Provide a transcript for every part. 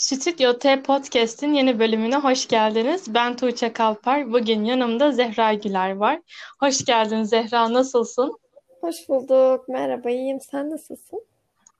Stüdyo T Podcast'in yeni bölümüne hoş geldiniz. Ben Tuğçe Kalpar. Bugün yanımda Zehra Güler var. Hoş geldin Zehra, nasılsın? Hoş bulduk. Merhaba, iyiyim. Sen nasılsın?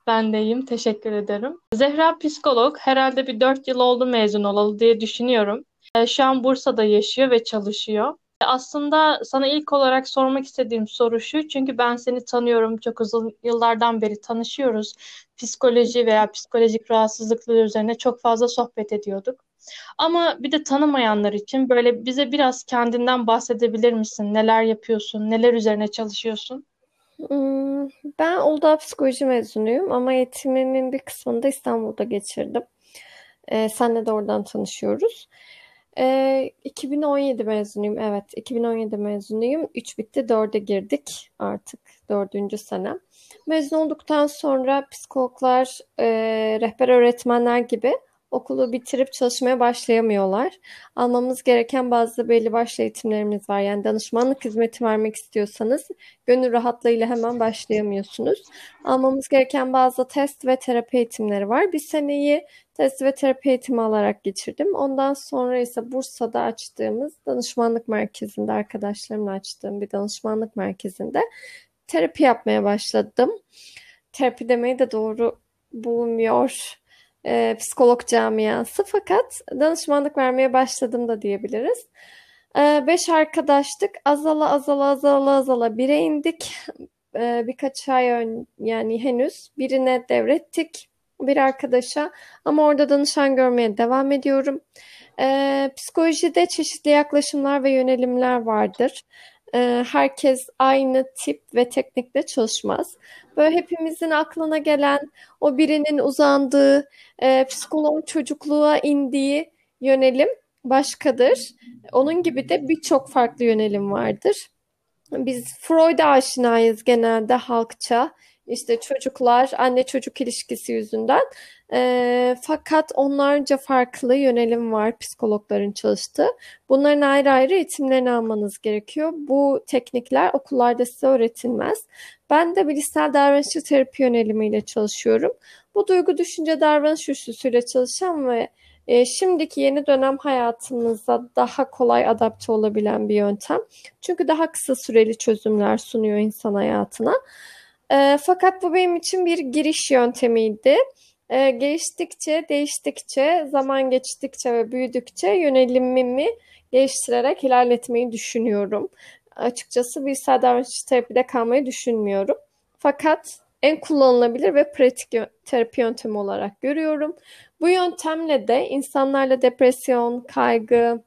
Ben de iyiyim, teşekkür ederim. Zehra psikolog, herhalde bir dört yıl oldu mezun olalı diye düşünüyorum. Ee, Şu an Bursa'da yaşıyor ve çalışıyor. Aslında sana ilk olarak sormak istediğim soru şu, çünkü ben seni tanıyorum, çok uzun yıllardan beri tanışıyoruz. Psikoloji veya psikolojik rahatsızlıklar üzerine çok fazla sohbet ediyorduk. Ama bir de tanımayanlar için böyle bize biraz kendinden bahsedebilir misin? Neler yapıyorsun, neler üzerine çalışıyorsun? Hmm, Ben Uludağ Psikoloji mezunuyum ama eğitimimin bir kısmını da İstanbul'da geçirdim. Ee, senle de oradan tanışıyoruz. Ee, 2017 mezunuyum. Evet, 2017 mezunuyum. 3 bitti, 4'e girdik artık. Dördüncü sene. Mezun olduktan sonra psikologlar, e, rehber öğretmenler gibi okulu bitirip çalışmaya başlayamıyorlar. Almamız gereken bazı belli başlı eğitimlerimiz var. Yani danışmanlık hizmeti vermek istiyorsanız gönül rahatlığıyla hemen başlayamıyorsunuz. Almamız gereken bazı test ve terapi eğitimleri var. Bir seneyi test ve terapi eğitimi alarak geçirdim. Ondan sonra ise Bursa'da açtığımız danışmanlık merkezinde, arkadaşlarımla açtığım bir danışmanlık merkezinde terapi yapmaya başladım. Terapi demeyi de doğru bulmuyor e, psikolog camiası fakat danışmanlık vermeye başladım da diyebiliriz. E, beş arkadaştık. Azala azala azala azala bire indik. E, birkaç ay ön, yani henüz birine devrettik bir arkadaşa ama orada danışan görmeye devam ediyorum. E, psikolojide çeşitli yaklaşımlar ve yönelimler vardır. E, herkes aynı tip ve teknikle çalışmaz. Böyle hepimizin aklına gelen o birinin uzandığı, e, psikoloğun çocukluğa indiği yönelim başkadır. Onun gibi de birçok farklı yönelim vardır. Biz Freud'a aşinayız genelde halkça. İşte çocuklar anne çocuk ilişkisi yüzünden. Ee, fakat onlarca farklı yönelim var psikologların çalıştığı. Bunların ayrı ayrı eğitimlerini almanız gerekiyor. Bu teknikler okullarda size öğretilmez. Ben de bilişsel davranışçı terapi yönelimiyle çalışıyorum. Bu duygu düşünce davranış üçlüsüyle çalışan ve e, şimdiki yeni dönem hayatımıza daha kolay adapte olabilen bir yöntem. Çünkü daha kısa süreli çözümler sunuyor insan hayatına. E, fakat bu benim için bir giriş yöntemiydi. E, geliştikçe, değiştikçe, zaman geçtikçe ve büyüdükçe yönelimimi geliştirerek ilerletmeyi düşünüyorum. Açıkçası bilgisayar davranış terapide kalmayı düşünmüyorum. Fakat en kullanılabilir ve pratik terapi yöntemi olarak görüyorum. Bu yöntemle de insanlarla depresyon, kaygı,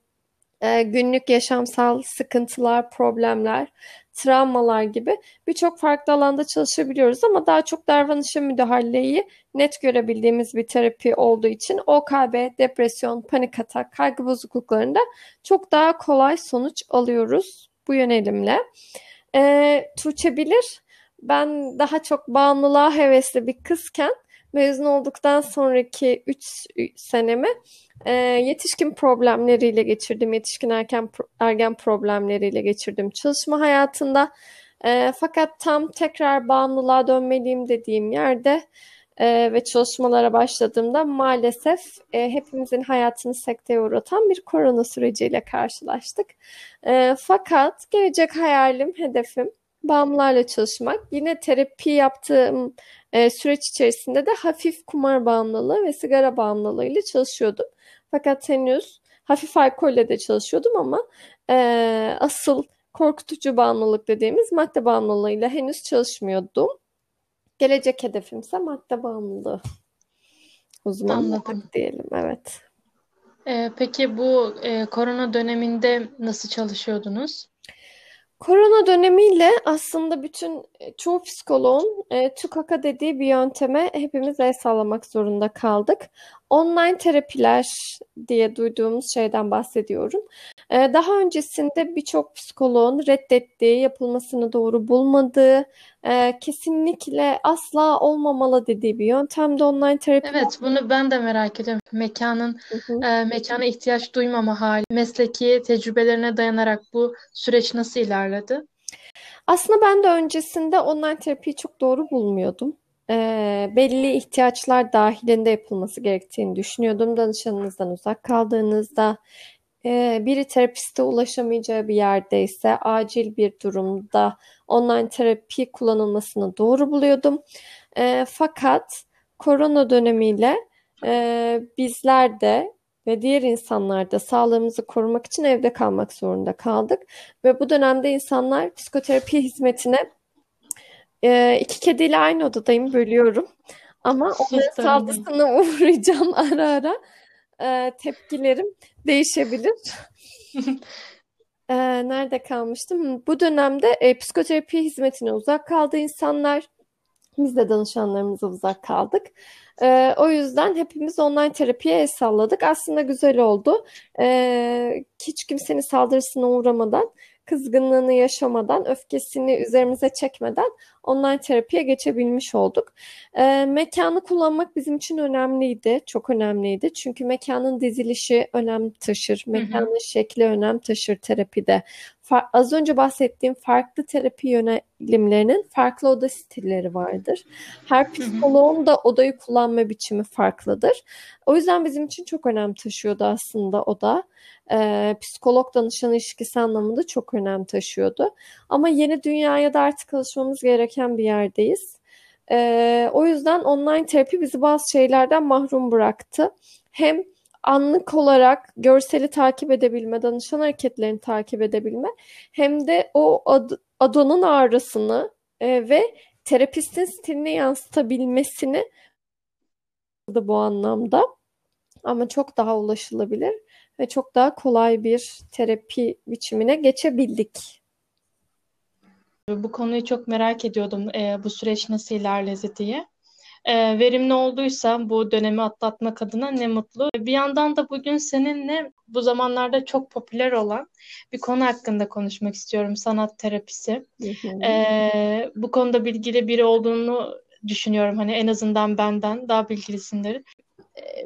e, günlük yaşamsal sıkıntılar, problemler, travmalar gibi birçok farklı alanda çalışabiliyoruz ama daha çok davranışa müdahaleyi net görebildiğimiz bir terapi olduğu için OKB, depresyon, panik atak, kaygı bozukluklarında çok daha kolay sonuç alıyoruz bu yönelimle. E, Tuğçe bilir, ben daha çok bağımlılığa hevesli bir kızken mezun olduktan sonraki 3 senemi e, yetişkin problemleriyle geçirdim. Yetişkin erken ergen problemleriyle geçirdim çalışma hayatında. E, fakat tam tekrar bağımlılığa dönmeliyim dediğim yerde e, ve çalışmalara başladığımda maalesef e, hepimizin hayatını sekteye uğratan bir korona süreciyle karşılaştık. E, fakat gelecek hayalim, hedefim bağımlılarla çalışmak. Yine terapi yaptığım e, süreç içerisinde de hafif kumar bağımlılığı ve sigara bağımlılığıyla çalışıyordum. Fakat henüz hafif alkolle de çalışıyordum ama e, asıl korkutucu bağımlılık dediğimiz madde bağımlılığıyla henüz çalışmıyordum. Gelecek hedefimse madde bağımlılığı olmak diyelim. Evet. Ee, peki bu e, korona döneminde nasıl çalışıyordunuz? Korona dönemiyle aslında bütün e, çoğu psikoloğun e, TÜKAK'a dediği bir yönteme hepimiz el sağlamak zorunda kaldık. Online terapiler diye duyduğumuz şeyden bahsediyorum. E, daha öncesinde birçok psikoloğun reddettiği, yapılmasını doğru bulmadığı, e, kesinlikle asla olmamalı dediği bir yöntemde online terapi. Evet, bunu ben de merak ediyorum. Mekanın Hı hı. e, mekana ihtiyaç duymama hali, mesleki tecrübelerine dayanarak bu süreç nasıl ilerledi? Aslında ben de öncesinde online terapiyi çok doğru bulmuyordum. Belli ihtiyaçlar dahilinde yapılması gerektiğini düşünüyordum. Danışanınızdan uzak kaldığınızda, biri terapiste ulaşamayacağı bir yerdeyse, acil bir durumda online terapi kullanılmasını doğru buluyordum. Fakat korona dönemiyle e, bizler de ve diğer insanlar da sağlığımızı korumak için evde kalmak zorunda kaldık. Ve bu dönemde insanlar psikoterapi hizmetine e, iki kediyle aynı odadayım, bölüyorum. Ama onların saldırısına uğrayacağım ara ara. E, tepkilerim değişebilir. e, nerede kalmıştım? Bu dönemde e, psikoterapi hizmetine uzak kaldı insanlar. Biz de danışanlarımıza uzak kaldık. E, o yüzden hepimiz online terapiye el salladık. Aslında güzel oldu. E, hiç kimsenin saldırısına uğramadan kızgınlığını yaşamadan, öfkesini üzerimize çekmeden online terapiye geçebilmiş olduk. E, mekanı kullanmak bizim için önemliydi, çok önemliydi. Çünkü mekanın dizilişi önem taşır, mekanın hı hı. şekli önem taşır terapide. Az önce bahsettiğim farklı terapi yönelimlerinin farklı oda stilleri vardır. Her psikoloğun da odayı kullanma biçimi farklıdır. O yüzden bizim için çok önem taşıyordu aslında oda. Ee, psikolog danışan ilişkisi anlamında çok önem taşıyordu. Ama yeni dünyaya da artık alışmamız gereken bir yerdeyiz. Ee, o yüzden online terapi bizi bazı şeylerden mahrum bıraktı. Hem anlık olarak görseli takip edebilme, danışan hareketlerini takip edebilme hem de o ad, adonun ağrısını e, ve terapistin stilini yansıtabilmesini da bu anlamda ama çok daha ulaşılabilir ve çok daha kolay bir terapi biçimine geçebildik. Bu konuyu çok merak ediyordum e, bu süreç nasıl ilerledi diye e, verimli olduysa bu dönemi atlatmak adına ne mutlu. Bir yandan da bugün seninle bu zamanlarda çok popüler olan bir konu hakkında konuşmak istiyorum. Sanat terapisi. E, bu konuda bilgili biri olduğunu düşünüyorum. Hani en azından benden daha bilgilisindir.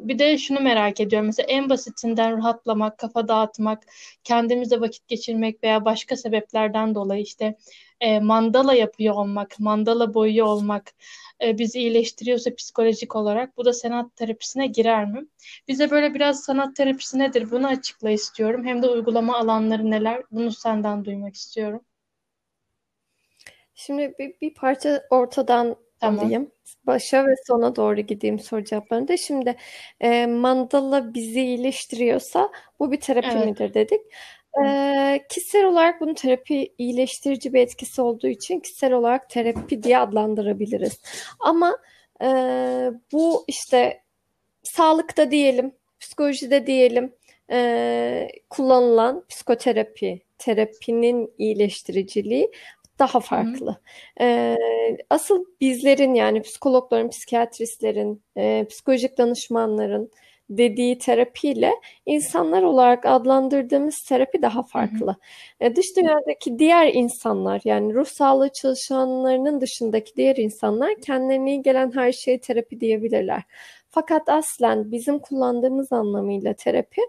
Bir de şunu merak ediyorum. Mesela en basitinden rahatlamak, kafa dağıtmak, kendimizle vakit geçirmek veya başka sebeplerden dolayı işte e, mandala yapıyor olmak, mandala boyuyor olmak e, bizi iyileştiriyorsa psikolojik olarak bu da sanat terapisine girer mi? Bize böyle biraz sanat terapisi nedir bunu açıkla istiyorum. Hem de uygulama alanları neler bunu senden duymak istiyorum. Şimdi bir, bir parça ortadan Tamam. alayım. Başa ve sona doğru gideyim soru cevaplarında. Şimdi e, mandala bizi iyileştiriyorsa bu bir terapi evet. midir dedik. E, kişisel olarak bunun terapi iyileştirici bir etkisi olduğu için kişisel olarak terapi diye adlandırabiliriz. Ama e, bu işte sağlıkta diyelim, psikolojide diyelim e, kullanılan psikoterapi, terapinin iyileştiriciliği daha farklı. Ee, asıl bizlerin yani psikologların, psikiyatristlerin, e, psikolojik danışmanların dediği terapiyle insanlar olarak adlandırdığımız terapi daha farklı. Hı hı. E, dış dünyadaki diğer insanlar yani ruh sağlığı çalışanlarının dışındaki diğer insanlar kendilerine iyi gelen her şeye terapi diyebilirler. Fakat aslen bizim kullandığımız anlamıyla terapi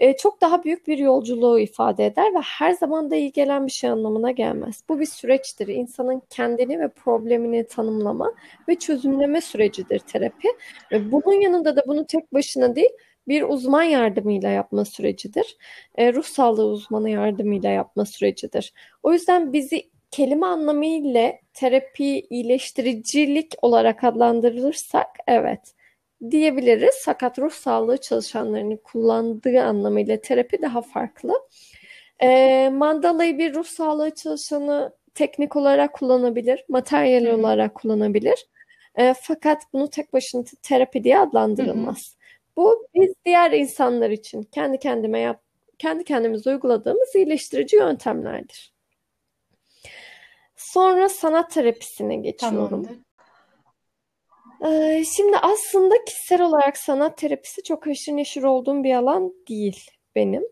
e, çok daha büyük bir yolculuğu ifade eder ve her zaman da iyi gelen bir şey anlamına gelmez. Bu bir süreçtir. İnsanın kendini ve problemini tanımlama ve çözümleme sürecidir terapi. Ve bunun yanında da bunu tek başına değil, bir uzman yardımıyla yapma sürecidir. E, ruh sağlığı uzmanı yardımıyla yapma sürecidir. O yüzden bizi kelime anlamıyla terapi iyileştiricilik olarak adlandırılırsak evet diyebiliriz. Fakat ruh sağlığı çalışanlarının kullandığı anlamıyla terapi daha farklı. E, mandalayı bir ruh sağlığı çalışanı teknik olarak kullanabilir, materyal Hı-hı. olarak kullanabilir. E, fakat bunu tek başına terapi diye adlandırılmaz. Hı-hı. Bu biz diğer insanlar için kendi kendime yap, kendi kendimize uyguladığımız iyileştirici yöntemlerdir. Sonra sanat terapisine geçiyorum. Tamamdır. Şimdi aslında kişisel olarak sanat terapisi çok haşır neşir olduğum bir alan değil benim.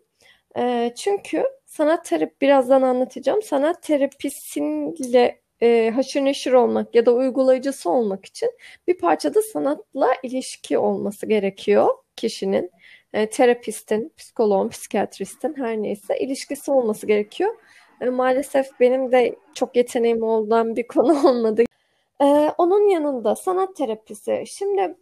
Çünkü sanat terapi birazdan anlatacağım. Sanat terapisiyle e, haşır neşir olmak ya da uygulayıcısı olmak için bir parçada sanatla ilişki olması gerekiyor kişinin. Terapistin, psikoloğun, psikiyatristin her neyse ilişkisi olması gerekiyor. Maalesef benim de çok yeteneğim olan bir konu olmadı. Ee, onun yanında sanat terapisi. Şimdi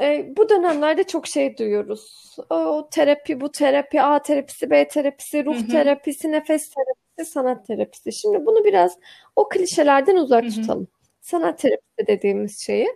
e, bu dönemlerde çok şey duyuyoruz. O terapi, bu terapi, A terapisi, B terapisi, ruh Hı terapisi, nefes terapisi, sanat terapisi. Şimdi bunu biraz o klişelerden uzak hı. tutalım. Sanat terapisi dediğimiz şeyi.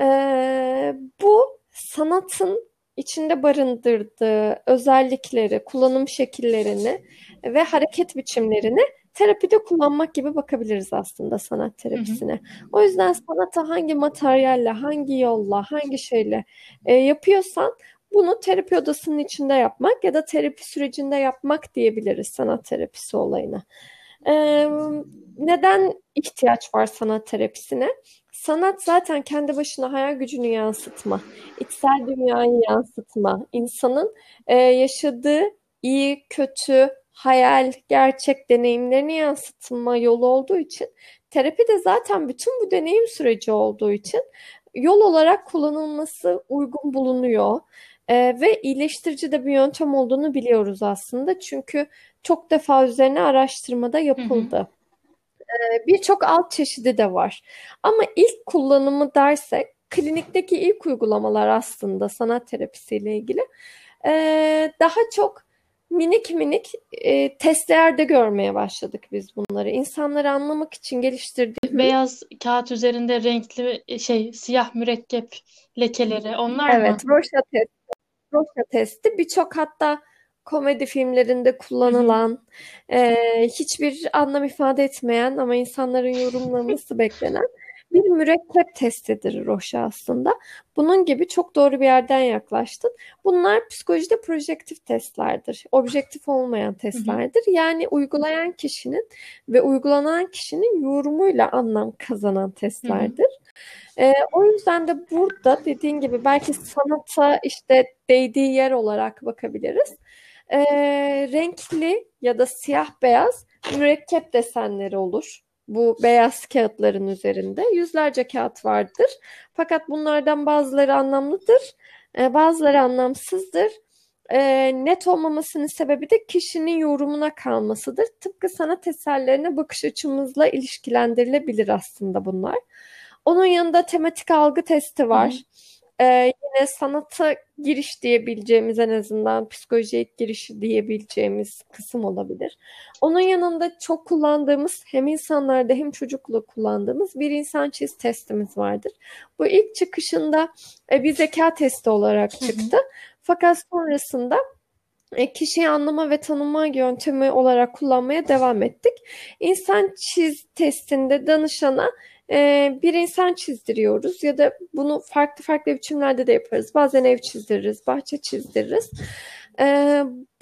Ee, bu sanatın içinde barındırdığı özellikleri, kullanım şekillerini ve hareket biçimlerini terapide kullanmak gibi bakabiliriz aslında sanat terapisine. O yüzden sanata hangi materyalle, hangi yolla, hangi şeyle e, yapıyorsan bunu terapi odasının içinde yapmak ya da terapi sürecinde yapmak diyebiliriz sanat terapisi olayına. E, neden ihtiyaç var sanat terapisine? Sanat zaten kendi başına hayal gücünü yansıtma, içsel dünyayı yansıtma, insanın e, yaşadığı iyi, kötü, hayal, gerçek deneyimlerini yansıtma yolu olduğu için terapi de zaten bütün bu deneyim süreci olduğu için yol olarak kullanılması uygun bulunuyor. Ee, ve iyileştirici de bir yöntem olduğunu biliyoruz aslında. Çünkü çok defa üzerine araştırmada yapıldı. Ee, Birçok alt çeşidi de var. Ama ilk kullanımı dersek klinikteki ilk uygulamalar aslında sanat terapisiyle ilgili ee, daha çok minik minik e, testlerde görmeye başladık biz bunları. İnsanları anlamak için geliştirdiğimiz Beyaz kağıt üzerinde renkli e, şey siyah mürekkep lekeleri onlar mı? Evet, Rorschach testi. Rorschach testi birçok hatta komedi filmlerinde kullanılan, e, hiçbir anlam ifade etmeyen ama insanların yorumlaması beklenen bir mürekkep testidir Rorschach aslında. Bunun gibi çok doğru bir yerden yaklaştın. Bunlar psikolojide projektif testlerdir. Objektif olmayan testlerdir. Yani uygulayan kişinin ve uygulanan kişinin yorumuyla anlam kazanan testlerdir. Ee, o yüzden de burada dediğin gibi belki sanata işte değdiği yer olarak bakabiliriz. Ee, renkli ya da siyah beyaz mürekkep desenleri olur. Bu beyaz kağıtların üzerinde yüzlerce kağıt vardır. Fakat bunlardan bazıları anlamlıdır, e, bazıları anlamsızdır. E, net olmamasının sebebi de kişinin yorumuna kalmasıdır. Tıpkı sanat eserlerine bakış açımızla ilişkilendirilebilir aslında bunlar. Onun yanında tematik algı testi var. Ee, yine sanata giriş diyebileceğimiz en azından psikolojiye girişi diyebileceğimiz kısım olabilir. Onun yanında çok kullandığımız hem insanlarda hem çocukla kullandığımız bir insan çiz testimiz vardır. Bu ilk çıkışında e, bir zeka testi olarak çıktı. Fakat sonrasında e, kişiyi anlama ve tanıma yöntemi olarak kullanmaya devam ettik. İnsan çiz testinde danışana e, bir insan çizdiriyoruz ya da bunu farklı farklı biçimlerde de yaparız. Bazen ev çizdiririz, bahçe çizdiririz. E,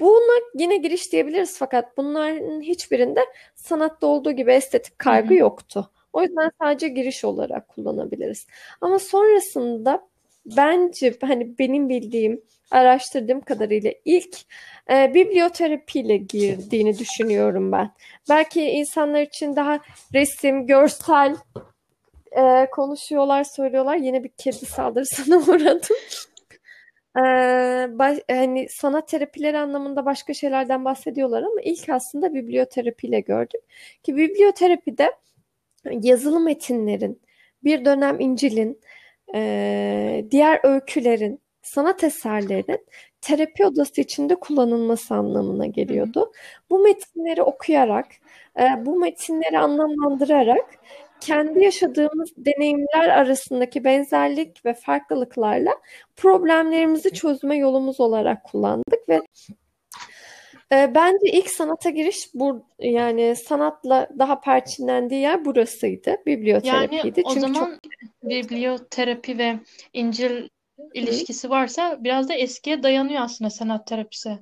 buna yine giriş diyebiliriz fakat bunların hiçbirinde sanatta olduğu gibi estetik kaygı yoktu. O yüzden sadece giriş olarak kullanabiliriz. Ama sonrasında bence hani benim bildiğim, araştırdığım kadarıyla ilk e, biblioterapiyle girdiğini düşünüyorum ben. Belki insanlar için daha resim, görsel e, konuşuyorlar, söylüyorlar. Yine bir kedi saldırısına uğradım. E, baş, hani sanat terapileri anlamında başka şeylerden bahsediyorlar ama ilk aslında biblioterapiyle gördük. Ki biblioterapide yazılı metinlerin, bir dönem İncil'in, e, diğer öykülerin, sanat eserlerinin terapi odası içinde kullanılması anlamına geliyordu. Bu metinleri okuyarak, e, bu metinleri anlamlandırarak kendi yaşadığımız deneyimler arasındaki benzerlik ve farklılıklarla problemlerimizi çözme yolumuz olarak kullandık ve e, bence ilk sanata giriş bu yani sanatla daha perçinlendiği yer burasıydı. Biblioterapiydi. Yani o Çünkü zaman çok biblioterapi ve İncil ilişkisi varsa biraz da eskiye dayanıyor aslında sanat terapisi.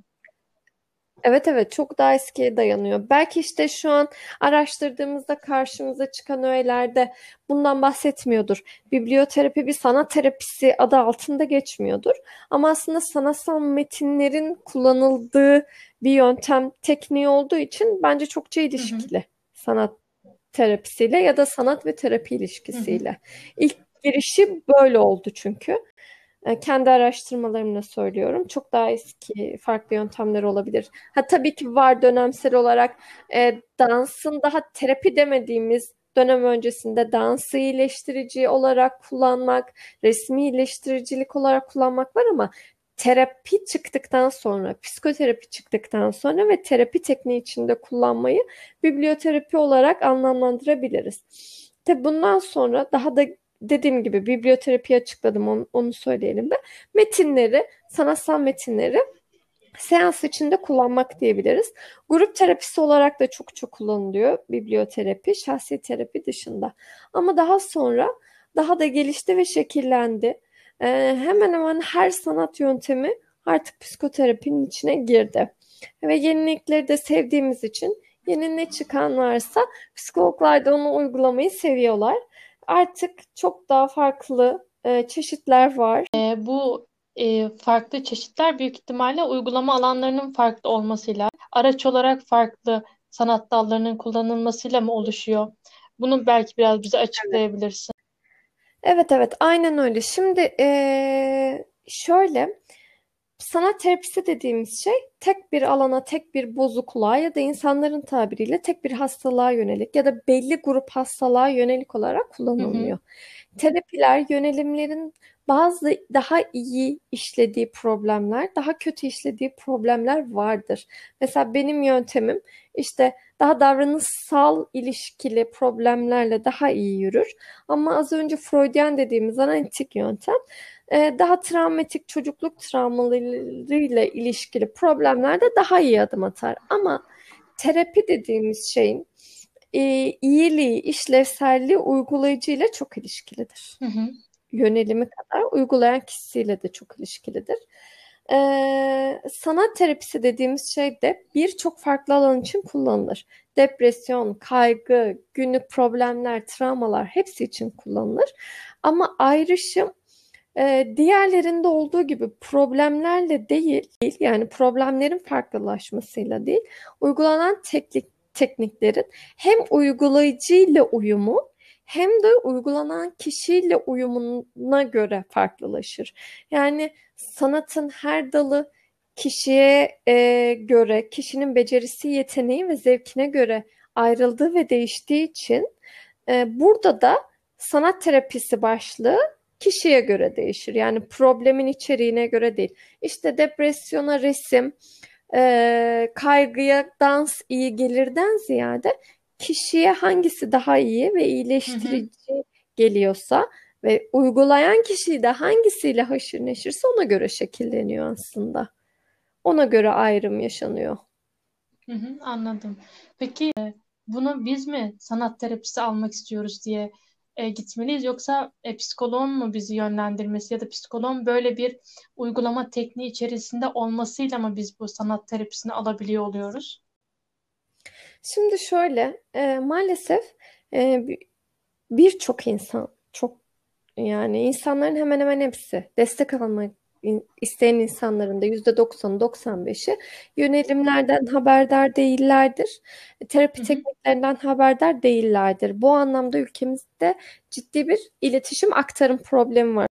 Evet evet çok daha eskiye dayanıyor. Belki işte şu an araştırdığımızda karşımıza çıkan öğelerde bundan bahsetmiyordur. Biblioterapi bir sanat terapisi adı altında geçmiyordur. Ama aslında sanatsal metinlerin kullanıldığı bir yöntem tekniği olduğu için bence çokça ilişkili sanat terapisiyle ya da sanat ve terapi ilişkisiyle. İlk girişi böyle oldu çünkü. E, Kendi araştırmalarımla söylüyorum. Çok daha eski farklı yöntemler olabilir. Ha tabii ki var dönemsel olarak e, dansın daha terapi demediğimiz dönem öncesinde dansı iyileştirici olarak kullanmak, resmi iyileştiricilik olarak kullanmak var ama terapi çıktıktan sonra, psikoterapi çıktıktan sonra ve terapi tekniği içinde kullanmayı biblioterapi olarak anlamlandırabiliriz. Tabi bundan sonra daha da dediğim gibi biblioterapi açıkladım onu, onu söyleyelim de. Metinleri, sanatsal metinleri seans içinde kullanmak diyebiliriz. Grup terapisi olarak da çok çok kullanılıyor biblioterapi, şahsi terapi dışında. Ama daha sonra daha da gelişti ve şekillendi. Ee, hemen hemen her sanat yöntemi artık psikoterapinin içine girdi. Ve yenilikleri de sevdiğimiz için yeni ne çıkan varsa psikologlar da onu uygulamayı seviyorlar. Artık çok daha farklı e, çeşitler var. E, bu e, farklı çeşitler büyük ihtimalle uygulama alanlarının farklı olmasıyla, araç olarak farklı sanat dallarının kullanılmasıyla mı oluşuyor? Bunu belki biraz bize açıklayabilirsin. Evet evet aynen öyle. Şimdi e, şöyle sanat terapisi dediğimiz şey tek bir alana, tek bir bozukluğa ya da insanların tabiriyle tek bir hastalığa yönelik ya da belli grup hastalığa yönelik olarak kullanılıyor. Hı hı. Terapiler yönelimlerin bazı daha iyi işlediği problemler, daha kötü işlediği problemler vardır. Mesela benim yöntemim işte daha davranışsal ilişkili problemlerle daha iyi yürür. Ama az önce Freudian dediğimiz analitik yöntem e, daha travmatik çocukluk travmalarıyla ilişkili problemlerde daha iyi adım atar. Ama terapi dediğimiz şeyin e, iyiliği, işlevselliği uygulayıcıyla çok ilişkilidir. Hı hı. Yönelimi kadar uygulayan kişisiyle de çok ilişkilidir. Ee, sanat terapisi dediğimiz şey de birçok farklı alan için kullanılır. Depresyon, kaygı, günlük problemler, travmalar hepsi için kullanılır. Ama ayrışım e, diğerlerinde olduğu gibi problemlerle değil, yani problemlerin farklılaşmasıyla değil, uygulanan teknik, tekniklerin hem uygulayıcıyla uyumu hem de uygulanan kişiyle uyumuna göre farklılaşır. Yani sanatın her dalı kişiye e, göre, kişinin becerisi, yeteneği ve zevkine göre ayrıldığı ve değiştiği için e, burada da sanat terapisi başlığı kişiye göre değişir. Yani problemin içeriğine göre değil. İşte depresyona resim, e, kaygıya dans iyi gelirden ziyade kişiye hangisi daha iyi ve iyileştirici hı hı. geliyorsa ve uygulayan kişi de hangisiyle haşır neşirse ona göre şekilleniyor aslında. Ona göre ayrım yaşanıyor. Hı hı, anladım. Peki e, bunu biz mi sanat terapisi almak istiyoruz diye e, gitmeliyiz yoksa e, psikoloğun mu bizi yönlendirmesi ya da psikoloğun böyle bir uygulama tekniği içerisinde olmasıyla mı biz bu sanat terapisini alabiliyor oluyoruz? Şimdi şöyle e, maalesef e, birçok insan çok yani insanların hemen hemen hepsi destek almak isteyen insanların da %90'ı 95'i yönelimlerden haberdar değillerdir. Terapi hı hı. tekniklerinden haberdar değillerdir. Bu anlamda ülkemizde ciddi bir iletişim aktarım problemi var.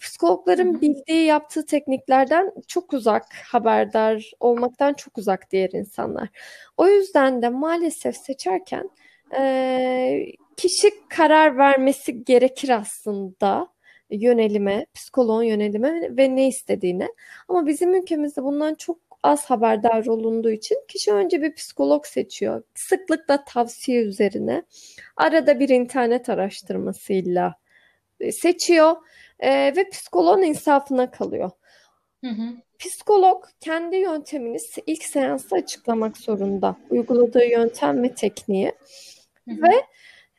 Psikologların hı hı. bildiği yaptığı tekniklerden çok uzak, haberdar olmaktan çok uzak diğer insanlar. O yüzden de maalesef seçerken e, kişi karar vermesi gerekir aslında yönelime, psikoloğun yönelime ve ne istediğine. Ama bizim ülkemizde bundan çok az haberdar olunduğu için kişi önce bir psikolog seçiyor. Sıklıkla tavsiye üzerine. Arada bir internet araştırmasıyla e, seçiyor e, ve psikoloğun insafına kalıyor. Hı hı. Psikolog kendi yöntemini ilk seansta açıklamak zorunda. Uyguladığı yöntem ve tekniği. Hı hı. Ve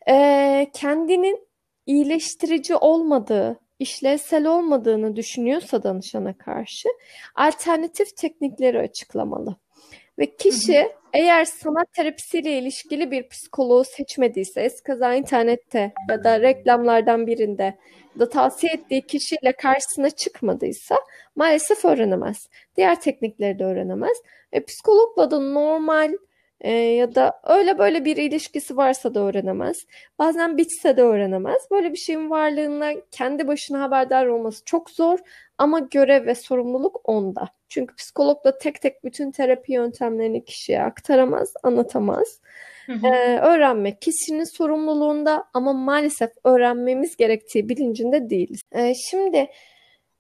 e, kendinin iyileştirici olmadığı, işlevsel olmadığını düşünüyorsa danışana karşı alternatif teknikleri açıklamalı. Ve kişi hı hı. eğer sanat terapisiyle ilişkili bir psikoloğu seçmediyse, eskaza internette ya da reklamlardan birinde da tavsiye ettiği kişiyle karşısına çıkmadıysa maalesef öğrenemez. Diğer teknikleri de öğrenemez. E, psikologla da normal e, ya da öyle böyle bir ilişkisi varsa da öğrenemez. Bazen bitse de öğrenemez. Böyle bir şeyin varlığına kendi başına haberdar olması çok zor Ama görev ve sorumluluk onda. Çünkü psikolog da tek tek bütün terapi yöntemlerini kişiye aktaramaz, anlatamaz. Hı hı. Ee, öğrenmek kişinin sorumluluğunda ama maalesef öğrenmemiz gerektiği bilincinde değiliz. Ee, şimdi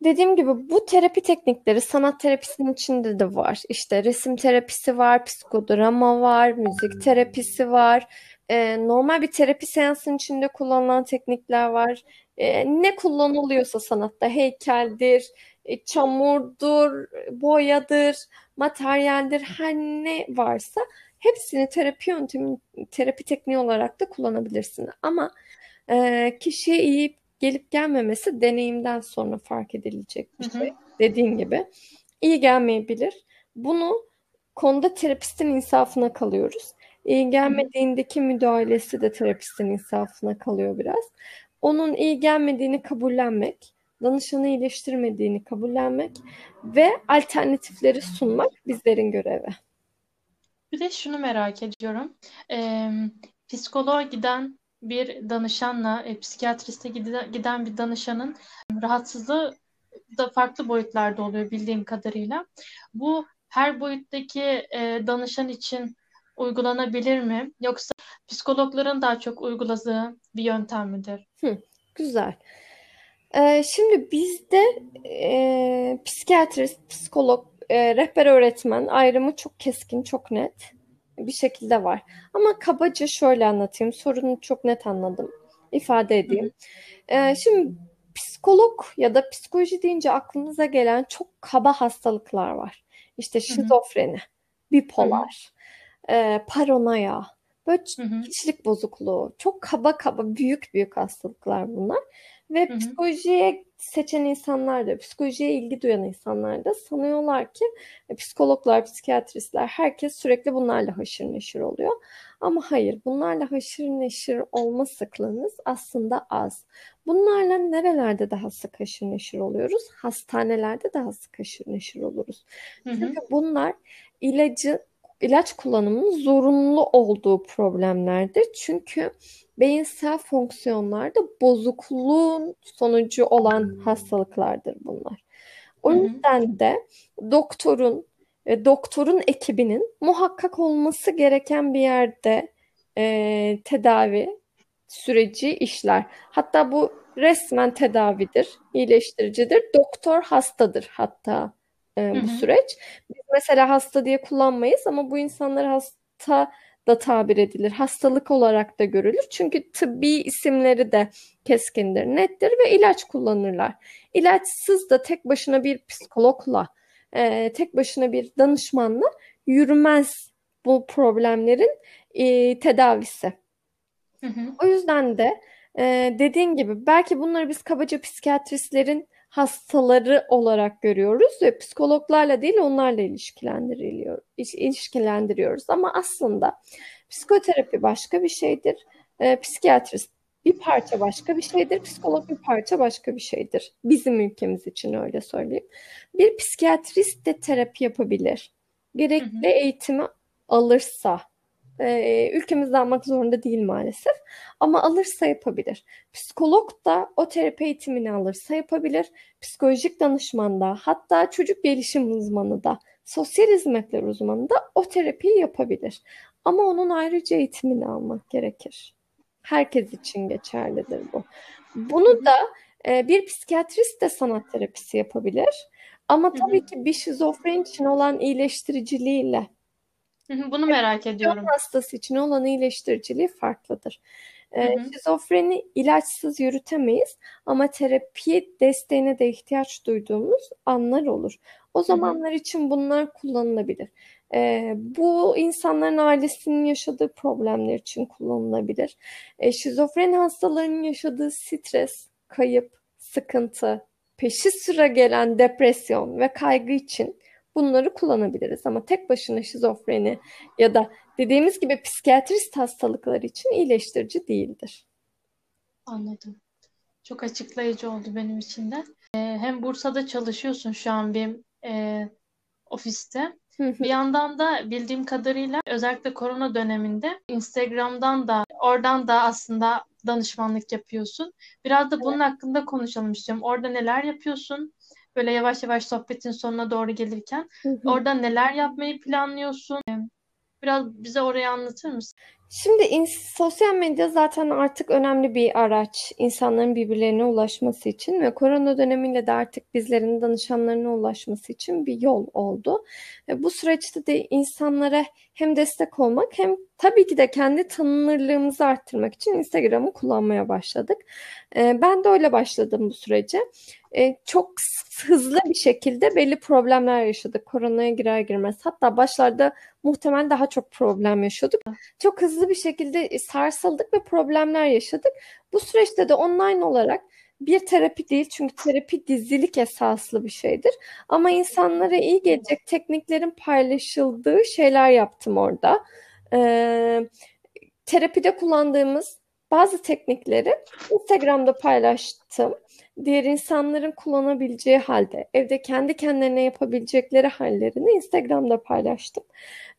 Dediğim gibi bu terapi teknikleri sanat terapisinin içinde de var. İşte resim terapisi var, psikodrama var, müzik terapisi var. Ee, normal bir terapi seansının içinde kullanılan teknikler var. Ee, ne kullanılıyorsa sanatta heykeldir, e, çamurdur, boyadır, materyaldir her ne varsa hepsini terapi yöntemi, terapi tekniği olarak da kullanabilirsin. Ama e, kişiye iyi gelip gelmemesi deneyimden sonra fark edilecek bir şey. Hı hı. Dediğin gibi. iyi gelmeyebilir. Bunu konuda terapistin insafına kalıyoruz. İyi gelmediğindeki müdahalesi de terapistin insafına kalıyor biraz. Onun iyi gelmediğini kabullenmek, danışanı iyileştirmediğini kabullenmek ve alternatifleri sunmak bizlerin görevi. Bir de şunu merak ediyorum. Ee, psikoloğa giden bir danışanla e, psikiyatriste giden, giden bir danışanın rahatsızlığı da farklı boyutlarda oluyor bildiğim kadarıyla. Bu her boyuttaki e, danışan için uygulanabilir mi? Yoksa psikologların daha çok uyguladığı bir yöntem midir? Hı, güzel. Ee, şimdi bizde e, psikiyatrist, psikolog, e, rehber öğretmen ayrımı çok keskin, çok net bir şekilde var. Ama kabaca şöyle anlatayım. Sorunu çok net anladım. İfade edeyim. Ee, şimdi psikolog ya da psikoloji deyince aklınıza gelen çok kaba hastalıklar var. İşte şizofreni, bipolar, e, paranoya, böyle kişilik bozukluğu. Çok kaba kaba büyük büyük hastalıklar bunlar. Ve Hı-hı. psikolojiye seçen insanlar da, psikolojiye ilgi duyan insanlar da sanıyorlar ki e, psikologlar, psikiyatristler, herkes sürekli bunlarla haşır neşir oluyor. Ama hayır, bunlarla haşır neşir olma sıklığınız aslında az. Bunlarla nerelerde daha sık haşır neşir oluyoruz? Hastanelerde daha sık haşır neşir oluruz. Hı-hı. Çünkü bunlar ilacı ilaç kullanımının zorunlu olduğu problemlerdir. Çünkü beyinsel fonksiyonlarda bozukluğun sonucu olan hastalıklardır bunlar. O yüzden de doktorun ve doktorun ekibinin muhakkak olması gereken bir yerde e, tedavi süreci işler. Hatta bu resmen tedavidir, iyileştiricidir. Doktor hastadır hatta e, bu hı hı. süreç. Biz mesela hasta diye kullanmayız ama bu insanlar hasta da tabir edilir. Hastalık olarak da görülür. Çünkü tıbbi isimleri de keskindir, nettir ve ilaç kullanırlar. İlaçsız da tek başına bir psikologla, e, tek başına bir danışmanla yürümez bu problemlerin e, tedavisi. Hı hı. O yüzden de e, dediğin gibi belki bunları biz kabaca psikiyatristlerin hastaları olarak görüyoruz ve psikologlarla değil onlarla ilişkilendiriliyor, ilişkilendiriyoruz. Ama aslında psikoterapi başka bir şeydir. E, psikiyatrist bir parça başka bir şeydir. Psikolog bir parça başka bir şeydir. Bizim ülkemiz için öyle söyleyeyim. Bir psikiyatrist de terapi yapabilir. Gerekli hı hı. eğitimi alırsa e, ülkemizde almak zorunda değil maalesef. Ama alırsa yapabilir. Psikolog da o terapi eğitimini alırsa yapabilir. Psikolojik danışman da hatta çocuk gelişim uzmanı da sosyal hizmetler uzmanı da o terapiyi yapabilir. Ama onun ayrıca eğitimini almak gerekir. Herkes için geçerlidir bu. Bunu da e, bir psikiyatrist de sanat terapisi yapabilir. Ama tabii ki bir şizofren için olan iyileştiriciliğiyle bunu merak ediyorum. hastası için olan iyileştiriciliği farklıdır. Ee, şizofreni ilaçsız yürütemeyiz ama terapi desteğine de ihtiyaç duyduğumuz anlar olur. O zamanlar hı hı. için bunlar kullanılabilir. Ee, bu insanların ailesinin yaşadığı problemler için kullanılabilir. Ee, şizofren hastalarının yaşadığı stres, kayıp, sıkıntı, peşi sıra gelen depresyon ve kaygı için bunları kullanabiliriz. Ama tek başına şizofreni ya da dediğimiz gibi psikiyatrist hastalıklar için iyileştirici değildir. Anladım. Çok açıklayıcı oldu benim için de. Ee, hem Bursa'da çalışıyorsun şu an bir e, ofiste. Bir yandan da bildiğim kadarıyla özellikle korona döneminde Instagram'dan da oradan da aslında danışmanlık yapıyorsun. Biraz da bunun hakkında konuşalım istiyorum. Orada neler yapıyorsun? Böyle yavaş yavaş sohbetin sonuna doğru gelirken. Hı hı. Orada neler yapmayı planlıyorsun? Biraz bize orayı anlatır mısın? Şimdi ins- sosyal medya zaten artık önemli bir araç insanların birbirlerine ulaşması için ve korona dönemiyle de artık bizlerin danışanlarına ulaşması için bir yol oldu. Ve bu süreçte de insanlara hem destek olmak hem tabii ki de kendi tanınırlığımızı arttırmak için Instagram'ı kullanmaya başladık. Ee, ben de öyle başladım bu sürece. Ee, çok hızlı bir şekilde belli problemler yaşadık koronaya girer girmez. Hatta başlarda muhtemelen daha çok problem yaşıyorduk. Çok hızlı bir şekilde sarsıldık ve problemler yaşadık. Bu süreçte de online olarak bir terapi değil çünkü terapi dizilik esaslı bir şeydir. Ama insanlara iyi gelecek tekniklerin paylaşıldığı şeyler yaptım orada. Ee, terapide kullandığımız bazı teknikleri Instagram'da paylaştım. Diğer insanların kullanabileceği halde, evde kendi kendilerine yapabilecekleri hallerini Instagram'da paylaştım.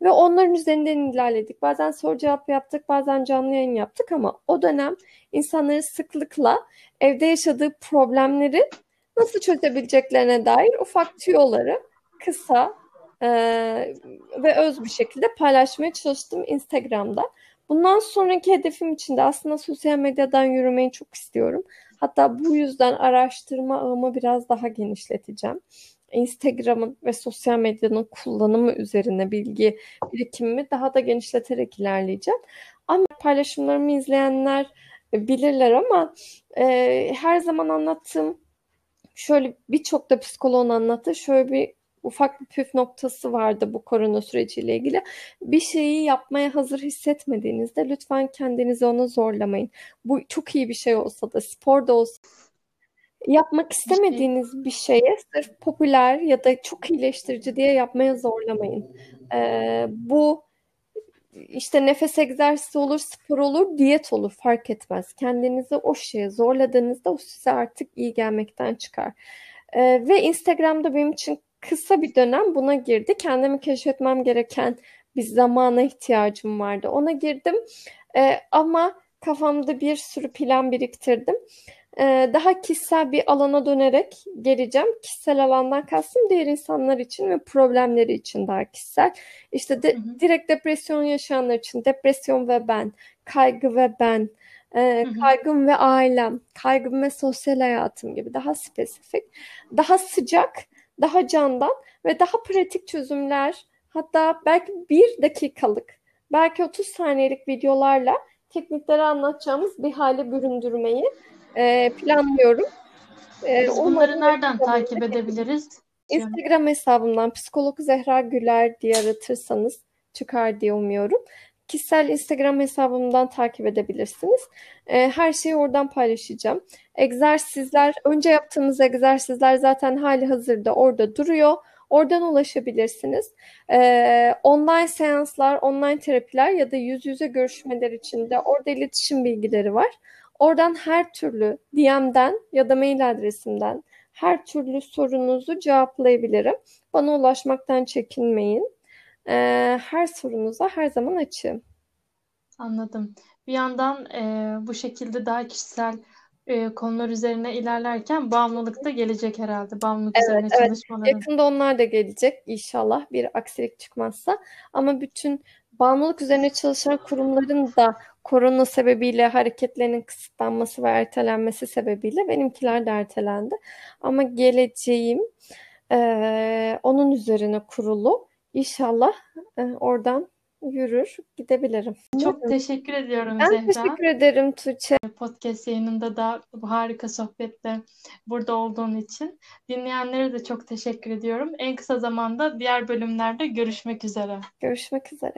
Ve onların üzerinden ilerledik. Bazen soru cevap yaptık, bazen canlı yayın yaptık ama o dönem insanların sıklıkla evde yaşadığı problemleri nasıl çözebileceklerine dair ufak tüyoları kısa e, ve öz bir şekilde paylaşmaya çalıştım Instagram'da. Bundan sonraki hedefim için de aslında sosyal medyadan yürümeyi çok istiyorum. Hatta bu yüzden araştırma ağımı biraz daha genişleteceğim. Instagram'ın ve sosyal medyanın kullanımı üzerine bilgi birikimimi daha da genişleterek ilerleyeceğim. Ama paylaşımlarımı izleyenler bilirler ama e, her zaman anlattığım şöyle birçok da psikoloğun anlattığı şöyle bir ufak bir püf noktası vardı bu korona süreciyle ilgili. Bir şeyi yapmaya hazır hissetmediğinizde lütfen kendinizi ona zorlamayın. Bu çok iyi bir şey olsa da spor da olsa yapmak istemediğiniz bir şeye sırf popüler ya da çok iyileştirici diye yapmaya zorlamayın. Ee, bu işte nefes egzersizi olur, spor olur, diyet olur fark etmez. Kendinizi o şeye zorladığınızda o size artık iyi gelmekten çıkar. Ee, ve Instagram'da benim için kısa bir dönem buna girdi. Kendimi keşfetmem gereken bir zamana ihtiyacım vardı. Ona girdim ee, ama kafamda bir sürü plan biriktirdim. Ee, daha kişisel bir alana dönerek geleceğim. Kişisel alandan kastım diğer insanlar için ve problemleri için daha kişisel. İşte de, hı hı. direkt depresyon yaşayanlar için depresyon ve ben, kaygı ve ben, e, kaygım ve ailem, kaygım ve sosyal hayatım gibi daha spesifik, daha sıcak, daha candan ve daha pratik çözümler hatta belki bir dakikalık, belki 30 saniyelik videolarla teknikleri anlatacağımız bir hale büründürmeyi e, planlıyorum. E, Biz bunları nereden takip edebiliriz? Instagram hesabımdan psikolog Zehra Güler diye aratırsanız çıkar diye umuyorum. Kişisel Instagram hesabımdan takip edebilirsiniz. E, her şeyi oradan paylaşacağım. Egzersizler, önce yaptığımız egzersizler zaten hali hazırda orada duruyor. Oradan ulaşabilirsiniz. Ee, online seanslar, online terapiler ya da yüz yüze görüşmeler için de orada iletişim bilgileri var. Oradan her türlü DM'den ya da mail adresimden her türlü sorunuzu cevaplayabilirim. Bana ulaşmaktan çekinmeyin. Ee, her sorunuza her zaman açığım. Anladım. Bir yandan e, bu şekilde daha kişisel e, konular üzerine ilerlerken bağımlılık da gelecek herhalde. Bağımlılık evet, üzerine evet. çalışmaları. Yakında onlar da gelecek inşallah bir aksilik çıkmazsa. Ama bütün bağımlılık üzerine çalışan kurumların da korona sebebiyle hareketlerinin kısıtlanması ve ertelenmesi sebebiyle benimkiler de ertelendi. Ama geleceğim e, onun üzerine kurulu. İnşallah e, oradan yürür, gidebilirim. Çok teşekkür ediyorum ben Zehra. teşekkür ederim Tuğçe. Podcast yayınında da bu harika sohbette burada olduğun için. Dinleyenlere de çok teşekkür ediyorum. En kısa zamanda diğer bölümlerde görüşmek üzere. Görüşmek üzere.